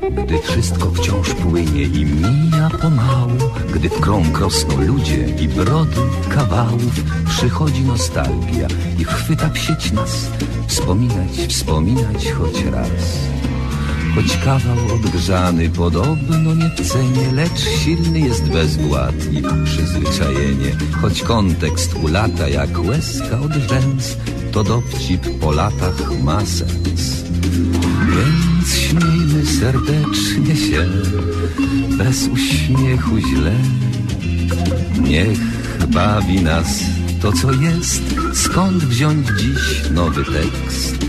Gdy wszystko wciąż płynie i mija pomału Gdy w krąg rosną ludzie i brody kawałów Przychodzi nostalgia i chwyta psieć nas Wspominać, wspominać choć raz Choć kawał odgrzany podobno nie w cenie Lecz silny jest bezwład i przyzwyczajenie. Choć kontekst ulata jak łezka od rzęs To dowcip po latach ma sens. Więc śmiejmy serdecznie się Bez uśmiechu źle. Niech bawi nas to co jest Skąd wziąć dziś nowy tekst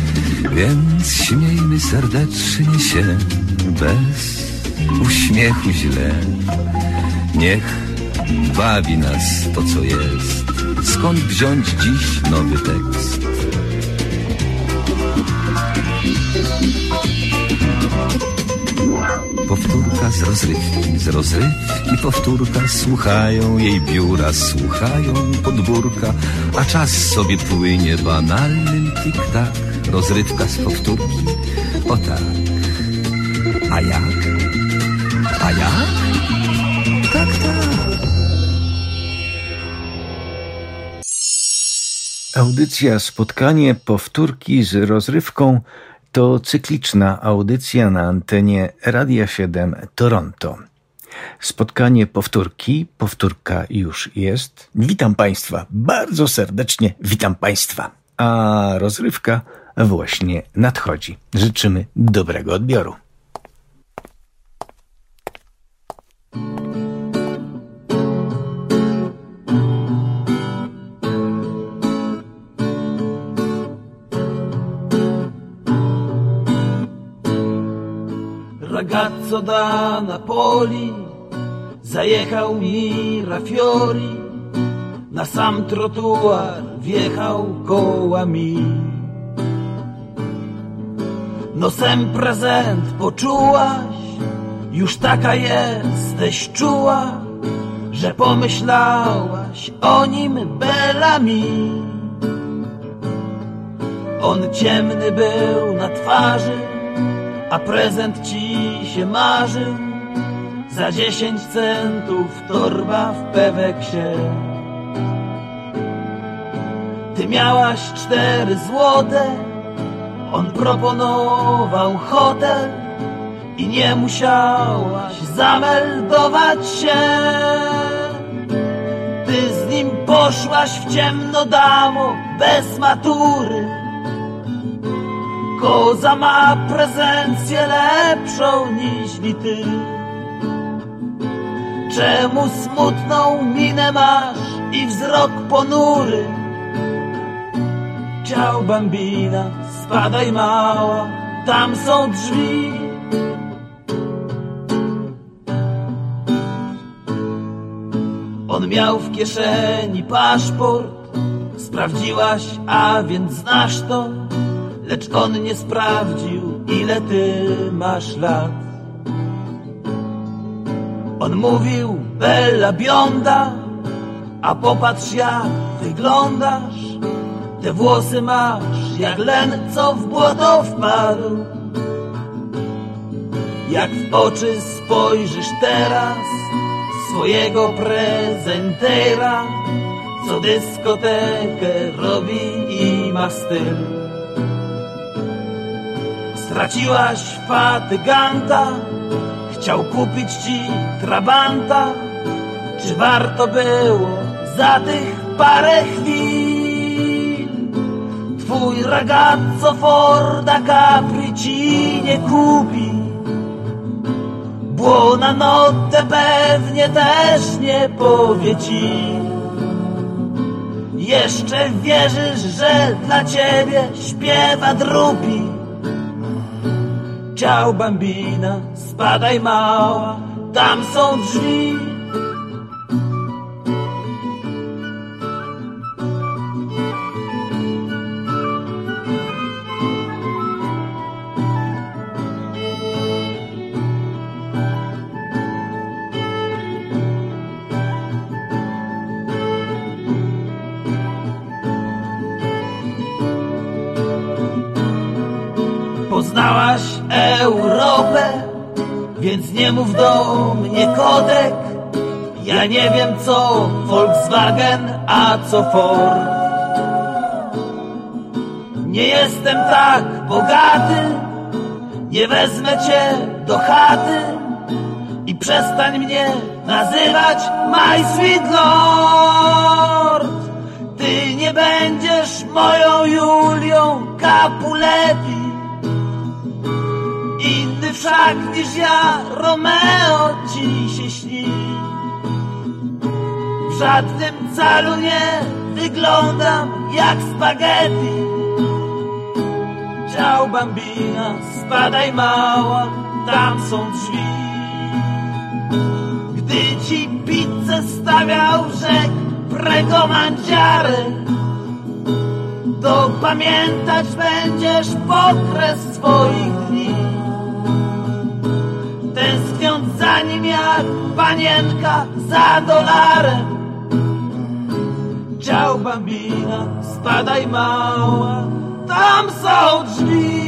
Więc śmiejmy serdecznie się bez uśmiechu źle. Niech bawi nas to, co jest. Skąd wziąć dziś nowy tekst? Powtórka z rozrywki, z rozrywki powtórka Słuchają jej biura, słuchają podwórka A czas sobie płynie banalnym tik-tak Rozrywka z powtórki, o tak A jak? A jak? Tak, tak Audycja Spotkanie Powtórki z rozrywką to cykliczna audycja na antenie Radia 7 Toronto. Spotkanie powtórki, powtórka już jest. Witam Państwa, bardzo serdecznie witam Państwa. A rozrywka właśnie nadchodzi. Życzymy dobrego odbioru. ragazzo da Napoli zajechał mi rafiori, na sam trotuar wjechał kołami. Nosem prezent poczułaś, już taka jesteś czuła, że pomyślałaś o nim belami. On ciemny był na twarzy, a prezent ci się marzył. Za dziesięć centów torba w peweksie. Ty miałaś cztery złote, on proponował hotel i nie musiałaś zameldować się. Ty z nim poszłaś w ciemno damo, bez matury. Koza ma prezencję lepszą niż ty. Czemu smutną minę masz i wzrok ponury? Ciao bambina, spadaj mała, tam są drzwi. On miał w kieszeni paszport, sprawdziłaś, a więc znasz to, lecz on nie sprawdził, ile ty masz lat. On mówił, bella bionda, a popatrz jak wyglądasz. Te włosy masz jak len, co w błoto wpadł. Jak w oczy spojrzysz teraz swojego prezentera, co dyskotekę robi i ma styl. Straciłaś fatyganta, chciał kupić ci trabanta. Czy warto było za tych parę chwil? Twój ragazzo Forda Capri ci nie kupi. Notte pewnie też nie powie ci. Jeszcze wierzysz, że dla ciebie śpiewa drupi Ciao bambina, spadaj mała, tam są drzwi Ja nie wiem co Volkswagen, a co Ford. Nie jestem tak bogaty, nie wezmę cię do chaty i przestań mnie nazywać My Sweet Lord. Ty nie będziesz moją Julią Capuletti. Inny wszak niż ja, Romeo ci się śni. Żadnym calu nie wyglądam jak spaghetti. Ciao bambina, spadaj mała, tam są drzwi. Gdy ci pizzę stawiał rzek prego mandziary, to pamiętać będziesz okres swoich dni. Tęskniąc za nim jak panienka za dolarem. Ciao bambina, spadaj mała, tam są drzwi.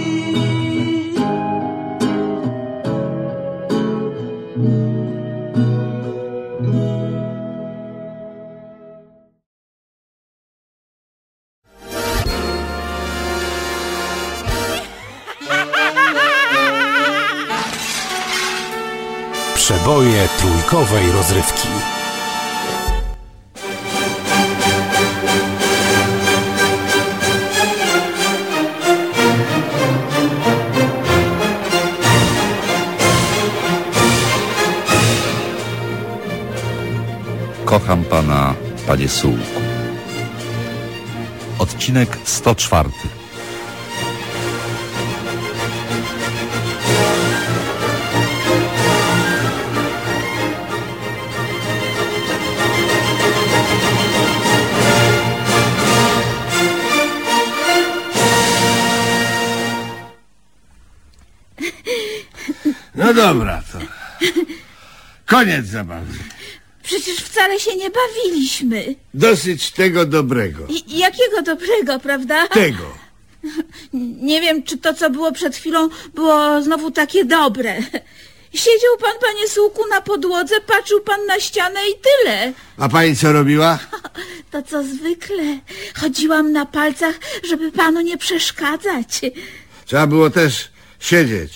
Przeboje trójkowej rozrywki. Kocham pana, panie Sułku. Odcinek 104. No dobra, to. Koniec zabawy. Przecież wcale się nie bawiliśmy. Dosyć tego dobrego. I, jakiego dobrego, prawda? Tego. Nie wiem, czy to, co było przed chwilą, było znowu takie dobre. Siedział pan, panie Sułku, na podłodze, patrzył pan na ścianę i tyle. A pani co robiła? To co zwykle. Chodziłam na palcach, żeby panu nie przeszkadzać. Trzeba było też siedzieć.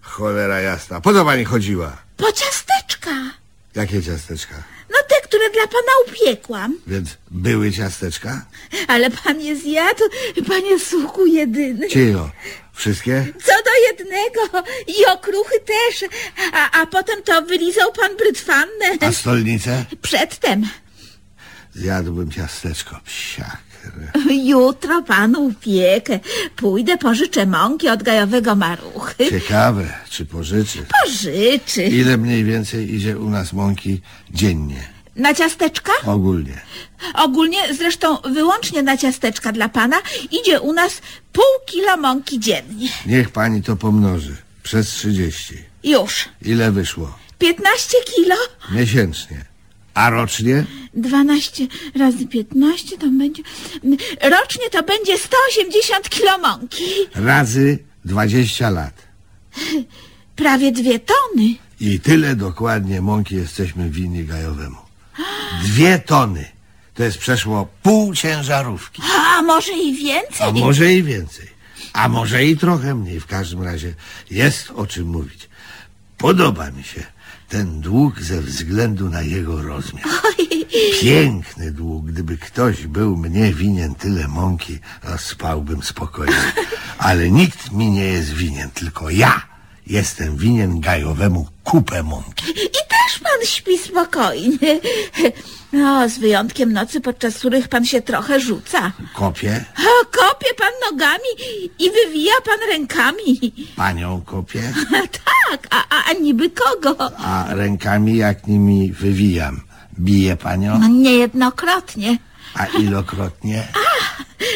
Cholera jasna. Po co pani chodziła? Po ciasteczka. Jakie ciasteczka? No te, które dla pana upiekłam. Więc były ciasteczka? Ale pan je zjadł, panie Sułku, jedyny. Cicho. Wszystkie? Co do jednego i okruchy też. A, a potem to wylizał pan brytwannę. A stolnicę? Przedtem. Zjadłbym ciasteczko. Psiak. Jutro panu upiekę. Pójdę, pożyczę mąki od gajowego maruchy. Ciekawe, czy pożyczy. Pożyczy. Ile mniej więcej idzie u nas mąki dziennie? Na ciasteczka? Ogólnie. Ogólnie, zresztą wyłącznie na ciasteczka dla pana, idzie u nas pół kilo mąki dziennie. Niech pani to pomnoży. Przez 30. Już. Ile wyszło? 15 kilo? Miesięcznie. A rocznie? 12 razy 15 to będzie... Rocznie to będzie 180 kilo mąki. Razy 20 lat. Prawie dwie tony. I tyle dokładnie mąki jesteśmy winni gajowemu. Dwie tony. To jest przeszło pół ciężarówki. A może i więcej? A może i więcej. A może i trochę mniej. W każdym razie jest o czym mówić. Podoba mi się ten dług ze względu na jego rozmiar. Piękny dług. Gdyby ktoś był mnie winien tyle mąki, to spałbym spokojnie. Ale nikt mi nie jest winien, tylko ja jestem winien Gajowemu kupę mąki. I też pan śpi spokojnie. No, z wyjątkiem nocy, podczas których pan się trochę rzuca. Kopię, O, kopie pan nogami i wywija pan rękami. panią kopię, Tak, a, a, a niby kogo? a rękami jak nimi wywijam. Bije panią, No, niejednokrotnie. A ilokrotnie?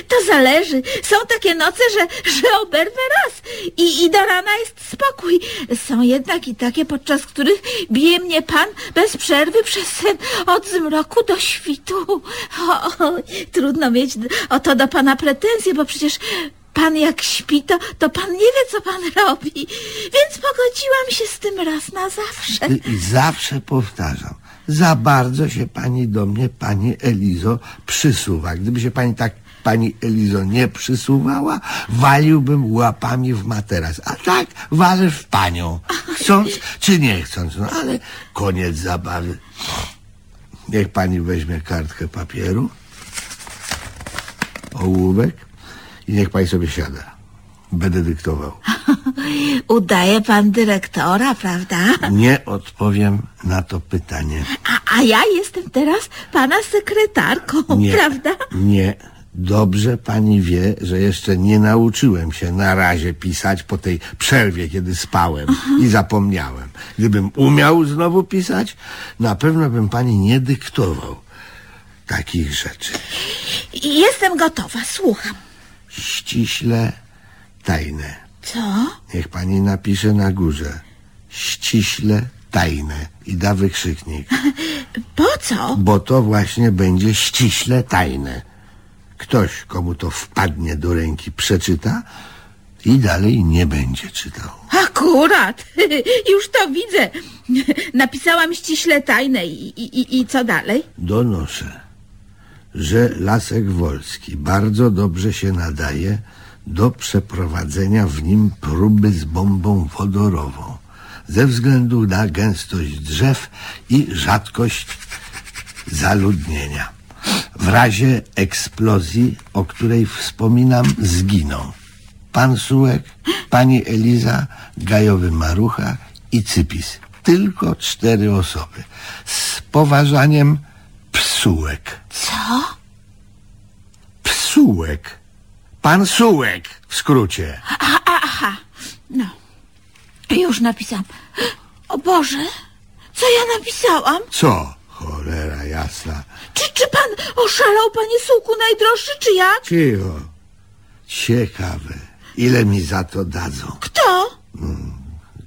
To zależy. Są takie noce, że, że oberwę raz i, i do rana jest spokój. Są jednak i takie, podczas których bije mnie pan bez przerwy przez sen od zmroku do świtu. O, o, trudno mieć o to do pana pretensje, bo przecież pan jak śpi, to, to pan nie wie, co pan robi. Więc pogodziłam się z tym raz na zawsze. I zawsze powtarzam, za bardzo się pani do mnie, pani Elizo, przysuwa. Gdyby się pani tak, pani Elizo, nie przysuwała, waliłbym łapami w materac. A tak walę w panią, chcąc czy nie chcąc. No ale koniec zabawy. Niech pani weźmie kartkę papieru, ołówek i niech pani sobie siada. Będę dyktował. Udaje pan dyrektora, prawda? Nie odpowiem na to pytanie. A, a ja jestem teraz pana sekretarką, Nie, prawda? nie. Dobrze pani wie, że jeszcze nie nauczyłem się na razie pisać po tej przerwie, kiedy spałem i zapomniałem. Gdybym umiał znowu pisać, na pewno bym pani nie dyktował takich rzeczy. Jestem gotowa, słucham. Ściśle tajne. Co? Niech pani napisze na górze. Ściśle tajne i da wykrzyknik. Po co? bo to właśnie będzie ściśle tajne. Ktoś, komu to wpadnie do ręki, przeczyta i dalej nie będzie czytał. Akurat. Już to widzę. Napisałam ściśle tajne i, i, i, i co dalej? Donoszę, że Lasek Wolski bardzo dobrze się nadaje do przeprowadzenia w nim próby z bombą wodorową ze względu na gęstość drzew i rzadkość zaludnienia. W razie eksplozji, o której wspominam, zginą pan Sułek, pani Eliza, Gajowy Marucha i Cypis. Tylko cztery osoby. Z poważaniem Psułek. Co? Psułek. Pan Sułek w skrócie. A, a, aha. No. Już napisałam. O Boże, co ja napisałam? Co? Cholera jasna. Czy, czy pan oszalał, panie sułku najdroższy, czy jak? Cicho. Ciekawe. Ile mi za to dadzą? Kto?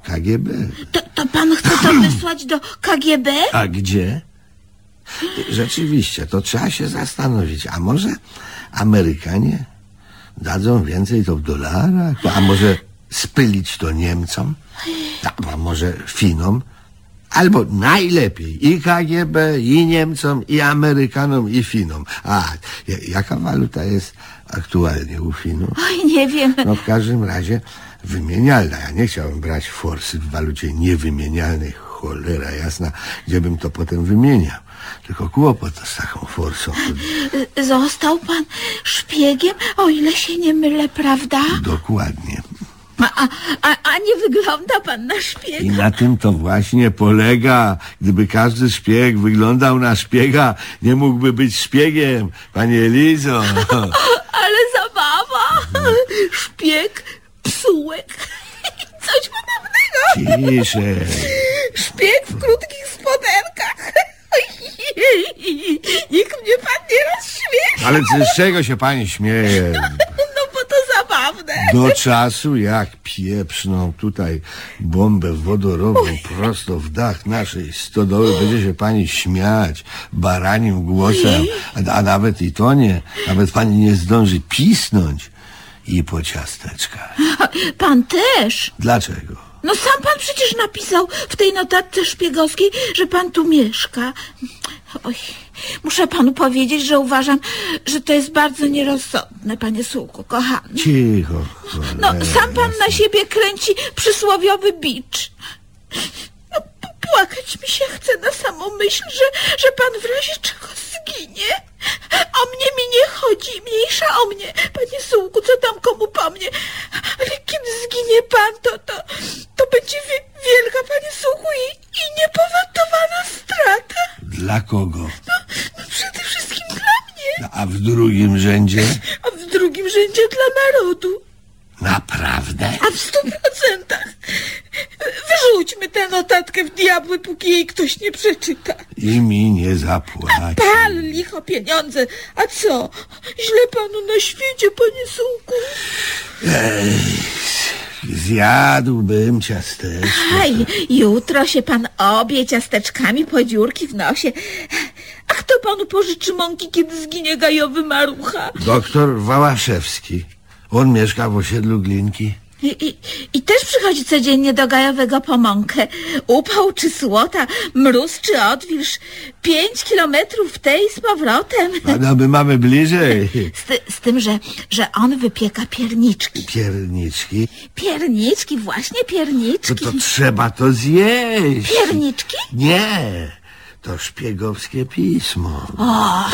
KGB. To, to pan chce to wysłać do KGB? A gdzie? Rzeczywiście, to trzeba się zastanowić. A może Amerykanie dadzą więcej to w dolarach? A może spylić to Niemcom? A- może Finom? Albo najlepiej i KGB, i Niemcom, i Amerykanom, i Finom. A ja- jaka waluta jest aktualnie u Finów? Oj, nie wiem. No w każdym razie wymienialna. Ja nie chciałem brać forsy w walucie niewymienialnej. Cholera jasna, gdzie bym to potem wymieniał. Tylko kłopot z taką forsą. Został pan szpiegiem, o ile się nie mylę, prawda? Dokładnie. A, a, a, nie wygląda pan na I szpiega? na tym to właśnie polega. Gdyby każdy szpieg wyglądał na szpiega, nie mógłby być szpiegiem. Panie Elizo. Ale zabawa! Szpieg, psułek. Ciszej. Szpieg w krótkich spodenkach. Niech mnie pan nie rozśmieszy. Ale z czego się pani śmieje? No bo to zabawne. Do czasu, jak pieprzną tutaj bombę wodorową prosto w dach naszej stodoły, będzie się pani śmiać baranim głosem, a, a nawet i to nie, nawet pani nie zdąży pisnąć i po ciasteczkach. Pan też. Dlaczego? No sam pan przecież napisał w tej notatce szpiegowskiej, że pan tu mieszka. Oj, muszę panu powiedzieć, że uważam, że to jest bardzo nierozsądne, panie Sułku, kochany. Cicho. No, cholera sam pan na siebie kręci przysłowiowy bicz. No, płakać mi się chce na samą myśl, że, że pan w razie czego zginie. O mnie mi nie chodzi, mniejsza o mnie, panie Sułku, co tam komu po mnie. Ale kiedy zginie pan, to, to, to będzie wi- wielka, panie Suchu, i, i niepowetowana strata. Dla kogo? No, no przede wszystkim dla mnie, A w drugim rzędzie? a w drugim rzędzie dla narodu. Naprawdę? A w stu procentach. Wyrzućmy tę notatkę w diabły, póki jej ktoś nie przeczyta. I mi nie zapłaci. Pal licho pieniądze. A co? Źle panu na świecie, panie Sułku. Zjadłbym ciasteczko. Aj, jutro się pan obie ciasteczkami po dziurki w nosie. A kto panu pożyczy mąki, kiedy zginie gajowy marucha? Doktor Wałaszewski. On mieszka w osiedlu Glinki. I, i, I też przychodzi codziennie do gajowego po mąkę. Upał czy słota, mróz czy odwilż. Pięć kilometrów w tej z powrotem. A no my mamy bliżej. Z, z tym, że, że on wypieka pierniczki. Pierniczki. Pierniczki, właśnie To, pierniczki. to trzeba to zjeść. Pierniczki? Nie. To szpiegowskie pismo. O,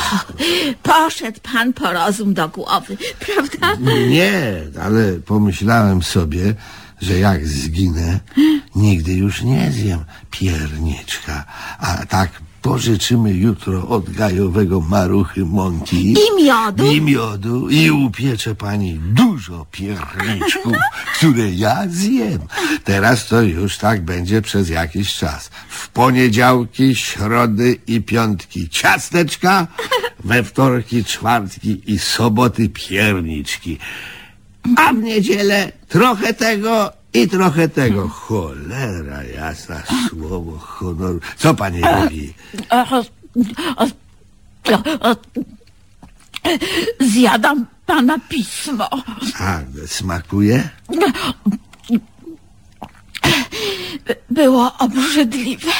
poszedł pan po rozum do głowy, prawda? Nie, ale pomyślałem sobie, że jak zginę, nigdy już nie zjem pierniczka. A tak pożyczymy jutro od gajowego maruchy mąki. I miodu? I miodu. I upiecze pani dużo pierniczków, które ja zjem. Teraz to już tak będzie przez jakiś czas. W poniedziałki, środy i piątki ciasteczka, we wtorki, czwartki i soboty pierniczki. A w niedzielę trochę tego i trochę tego. Cholera jasna, słowo honoru. Co pani robi? Zjadam pana pismo. A, smakuje? Było obrzydliwe.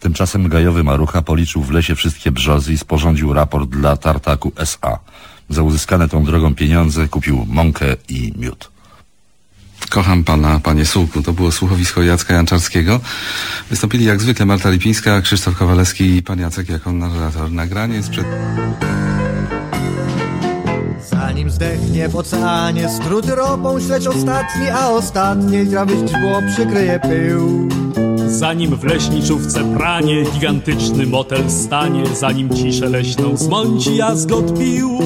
Tymczasem gajowy Marucha policzył w lesie wszystkie brzozy i sporządził raport dla Tartaku S.A. Za uzyskane tą drogą pieniądze kupił mąkę i miód. Kocham pana, panie Sułku. To było słuchowisko Jacka Janczarskiego. Wystąpili jak zwykle Marta Lipińska, Krzysztof Kowalewski i pan Jacek jako narrator. Nagranie sprzed... Zanim zdechnie w oceanie ropą ostatni A ostatniej przykryje pył Zanim w leśniczówce pranie gigantyczny motel stanie, zanim ciszę leśną zmąci jazgot pił.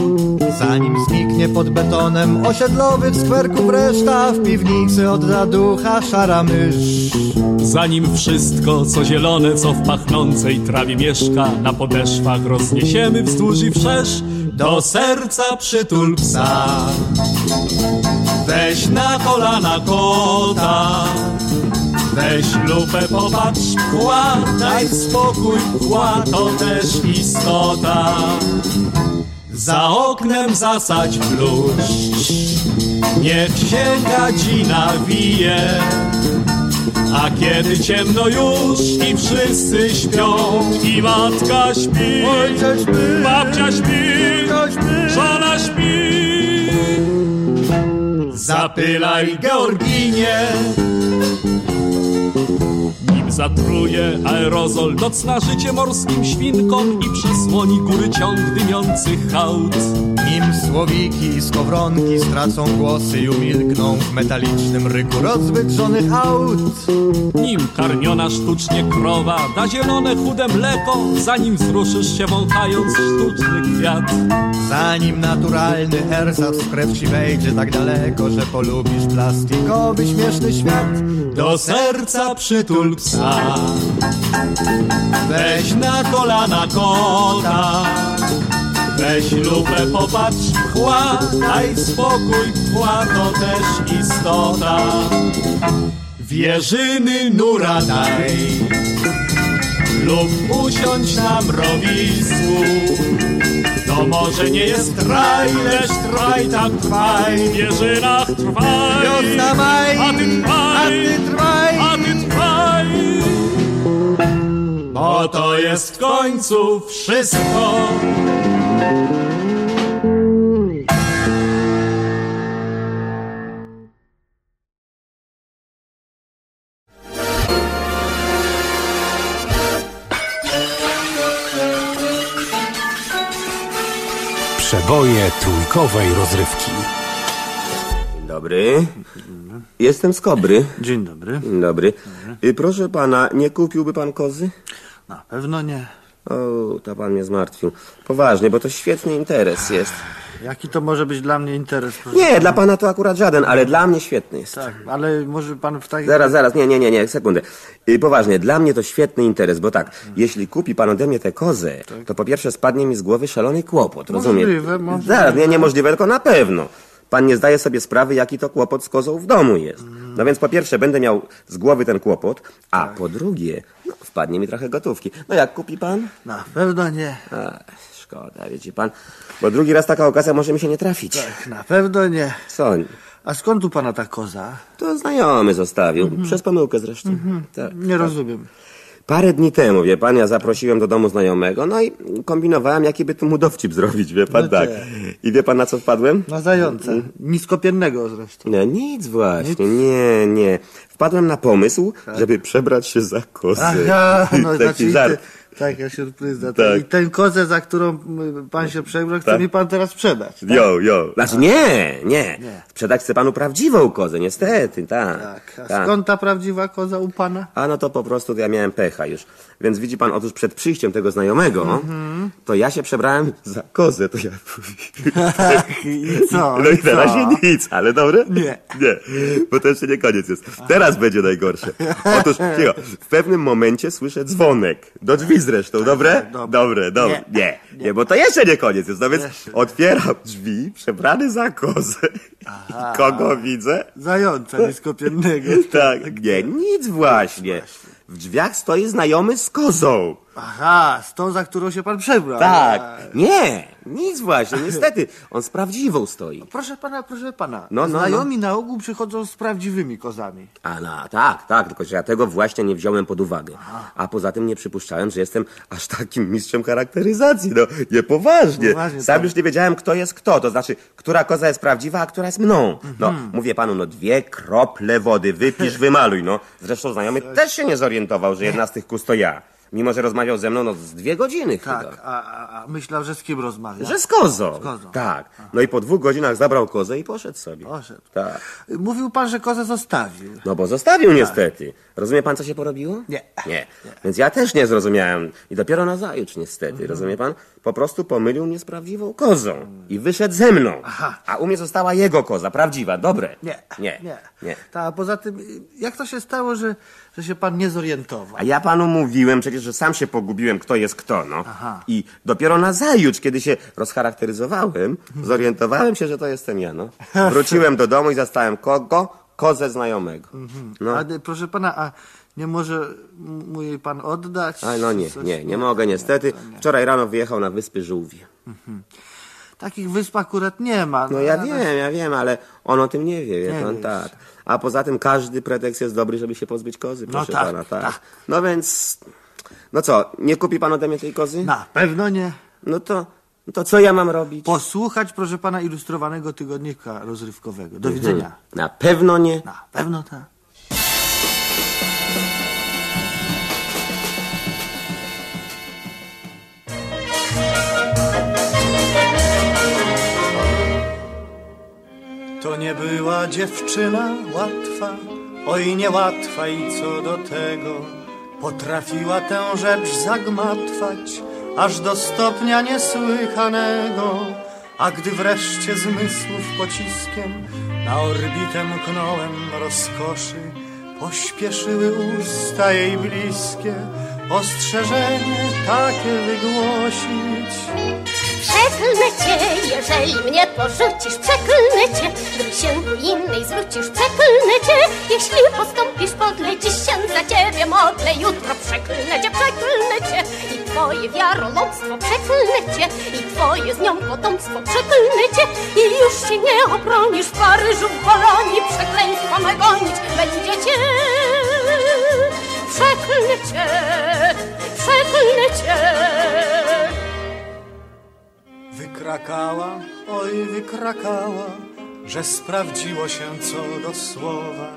Zanim zniknie pod betonem osiedlowych skwerków reszta W piwnicy odda ducha szara mysz Zanim wszystko, co zielone, co w pachnącej trawie mieszka, na podeszwach rozniesiemy wzdłuż i wszerz, do serca przytul psa. Weź na kolana kota, weź lupę, popatrz, kła, daj spokój, kła to też istota. Za oknem zasadź bluszcz, niech się gadzina wije. A kiedy ciemno już i wszyscy śpią I matka śpi, Ojciec śpi, babcia śpi, śpi. żona śpi Zapylaj Georginie Nim zatruje aerozol. Nocna życie morskim świnkom I przysłoni góry ciąg dymiących hałd. Nim słowiki i skowronki stracą głosy i umilkną W metalicznym ryku rozwydrzonych aut Nim karmiona sztucznie krowa da zielone chude mleko Zanim wzruszysz się wąchając sztuczny kwiat. Zanim naturalny ersat w krew ci wejdzie tak daleko Że polubisz plastikowy śmieszny świat. Do serca przytul psa Weź na kolana kota Weź lupę, popatrz, chła Daj spokój, chła to też istota. Wierzyny nura daj Lub usiądź na mrowisku. To może nie jest raj, lecz trwaj tak trwaj. W wieżynach trwaj Wiosna maj, A ty trwaj, a ty trwaj. Bo to jest w końcu wszystko Przeboje trójkowej rozrywki. Dobry. Jestem z Kobry. Dzień dobry. Dzień dobry. Y, Proszę pana, nie kupiłby pan kozy? Na pewno nie. O, to pan mnie zmartwił. Poważnie, bo to świetny interes jest. Jaki to może być dla mnie interes? proszę Nie, pana? dla pana to akurat żaden, ale dla mnie świetny jest. Tak, ale może pan w takim... Zaraz, zaraz, nie, nie, nie, nie, sekundę. Y, Poważnie, dla mnie to świetny interes, bo tak, jeśli kupi pan ode mnie tę kozę, to po pierwsze spadnie mi z głowy szalony kłopot, rozumie? Możliwe, możliwe. Zaraz, nie, niemożliwe, tylko na pewno. Pan nie zdaje sobie sprawy, jaki to kłopot z kozą w domu jest. No więc po pierwsze będę miał z głowy ten kłopot, a po drugie, no, wpadnie mi trochę gotówki. No jak kupi pan? Na pewno nie. A, szkoda, wiecie pan, bo drugi raz taka okazja może mi się nie trafić. Tak, na pewno nie. Co? A skąd tu pana ta koza? To znajomy zostawił, przez pomyłkę zresztą. Tak, Nie tak. rozumiem. Parę dni temu, wie pan, ja zaprosiłem do domu znajomego, no i kombinowałem, jaki by tu mu dowcip zrobić, wie pan, No tak. tak. I wie pan, na co wpadłem? Na zająca. Niskopiennego zresztą. Nie, nic właśnie, nie, nie. Wpadłem na pomysł, żeby przebrać się za. Tak. Aha, no Taki znaczy i żart. Te, taka surpryza. Tak. I ten kozę, za którą m, pan się przebrał, chce Tak. mi pan teraz sprzedać. Tak? Jo, jo. Znaczy nie, nie, Nie. Sprzedać chcę panu prawdziwą kozę, niestety, tak. Tak. A tak. skąd ta prawdziwa koza u pana? A no to po prostu ja miałem pecha już. Więc widzi pan, otóż przed przyjściem tego znajomego, Mhm. to ja się przebrałem za kozę, to ja... I co? No i na co? razie nic, ale dobre? Nie. Nie, bo to jeszcze nie koniec jest. Teraz będzie najgorsze. Otóż, cicho, w pewnym momencie słyszę dzwonek. Do drzwi zresztą, dobre? dobre. Dobre, dobre. Nie, nie, bo to jeszcze nie koniec jest. No więc otwieram drzwi, przebrany za kozę. I kogo widzę? Zająca niskopiennego. Tak, nie, nic właśnie. W drzwiach stoi znajomy z kozą. Aha, z tą, za którą się pan przebrał. Tak, nie, nic właśnie, niestety. On z prawdziwą stoi. Proszę pana, proszę pana. No, no, Znajomi na ogół przychodzą z prawdziwymi kozami. A no, tak, tak, tylko że ja tego właśnie nie wziąłem pod uwagę. A poza tym nie przypuszczałem, że jestem aż takim mistrzem charakteryzacji. No, niepoważnie. Poważnie, Sam tak. już nie wiedziałem, kto jest kto. To znaczy, która koza jest prawdziwa, a która jest mną. No, Mhm. mówię panu, no dwie krople wody, wypisz, wymaluj, no. Zresztą znajomy też się nie zorientował, że jedna z tych kus to ja. Mimo, że rozmawiał ze mną, no, z dwie godziny Tak, chyba. a, a, a myślał, że z kim rozmawia. Że z kozą. Z kozą. Tak. No i po dwóch godzinach zabrał kozę i poszedł sobie. Poszedł. Tak. Mówił pan, że kozę zostawił. No bo zostawił niestety. Rozumie pan, co się porobiło? Nie. Nie. Więc ja też nie zrozumiałem. I dopiero nazajutrz niestety, rozumie pan? Po prostu pomylił mnie z prawdziwą kozą. I wyszedł ze mną. Aha. A u mnie została jego koza, prawdziwa, dobre. Nie. Nie. Nie. nie. Ta, a poza tym, jak to się stało, że, że się pan nie zorientował? A ja panu mówiłem przecież, że sam się pogubiłem, kto jest kto, no. Aha. I dopiero nazajutrz, kiedy się rozcharakteryzowałem, zorientowałem się, że to jestem ja, no. Wróciłem do domu i zastałem kogo? Kozę znajomego. No. A, y, proszę pana, a nie może m- mu jej pan oddać? A no nie, Coś- nie, nie mogę niestety. to nie. Wczoraj rano wyjechał na wyspy Żółwie. Takich wysp akurat nie ma. No ja ale- wiem, ja wiem, ale on o tym nie wie, wie Nie pan, wie. tak. A poza tym każdy pretekst jest dobry, żeby się pozbyć kozy, proszę tak, pana, tak. tak. No więc, no co, nie kupi pan ode mnie tej kozy? Na pewno nie. No to, no to co ja mam robić? Posłuchać, proszę pana, ilustrowanego tygodnika rozrywkowego. Do widzenia. Hmm. Na pewno nie. Na pewno tak. Nie była dziewczyna łatwa, oj niełatwa i co do tego. Potrafiła tę rzecz zagmatwać, aż do stopnia niesłychanego. A gdy wreszcie zmysłów pociskiem na orbitę mknąłem rozkoszy Pośpieszyły usta jej bliskie. Ostrzeżenie takie wygłosić Przeklnę cię, jeżeli mnie porzucisz, przeklnę cię. Gdy się do innej zwrócisz, przeklnę cię. Jeśli postąpisz podle, dziś się za ciebie modlę. Jutro przeklnę cię, przeklnę cię. I twoje wiarolomstwo przeklnę cię. I twoje z nią potomstwo przeklnę cię. I już się nie obronisz w Paryżu, w Bolonii. Przekleństwo me gonić będzie cię. Przeklnę cię, przeklnę cię. Wykrakała, oj wykrakała, że sprawdziło się co do słowa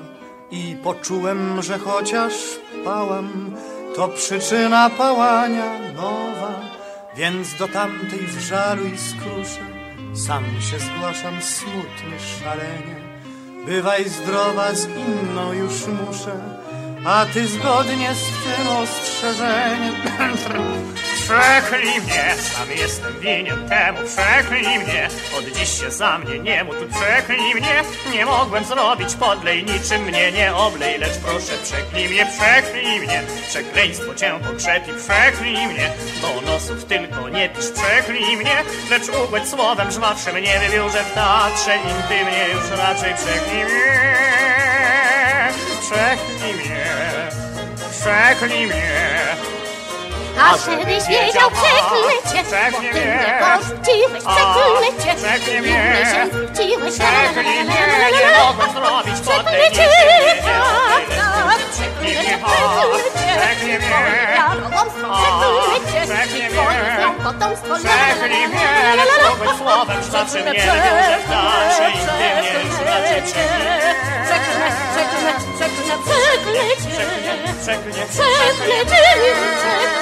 i poczułem, że chociaż pałam, to przyczyna pałania nowa, więc do tamtej w żalu i skrusze sam się zgłaszam smutnie, szalenie. Bywaj zdrowa, z inną już muszę, a ty zgodnie z tym ostrzeżeniem. Przeklij mnie, sam jestem winien temu, przeklij mnie. Od dziś się za mnie nie módl, przeklij mnie. Nie mogłem zrobić podlej, niczym mnie nie oblej Lecz proszę przeklij mnie, przeklij mnie. Przekleństwo cię pokrzepi, przeklij mnie. Do nosów tylko nie pisz, przeklij mnie. Lecz ugłeć słowem żwawszym nie wybiórze w teatrze Intymnie już raczej przeklij mnie. Przeklij mnie, przeklij mnie A żebyś wiedział, przeklnę cię, bo ty mnie porzuciłeś, przeklnę cię. Przeklnę Mnie mnie. się zwróciłeś, la, la, la, Przeklnij la, mnie, la, la, nie la. mogłem zrobić Przeklnę podlej, cię, nie tak, tak, Przeklnij przeklnę cię, mnie, przeklnę cię. przeklnij mnie. Twoje wiarowomstwo, przeklnę cię. Przeklnij I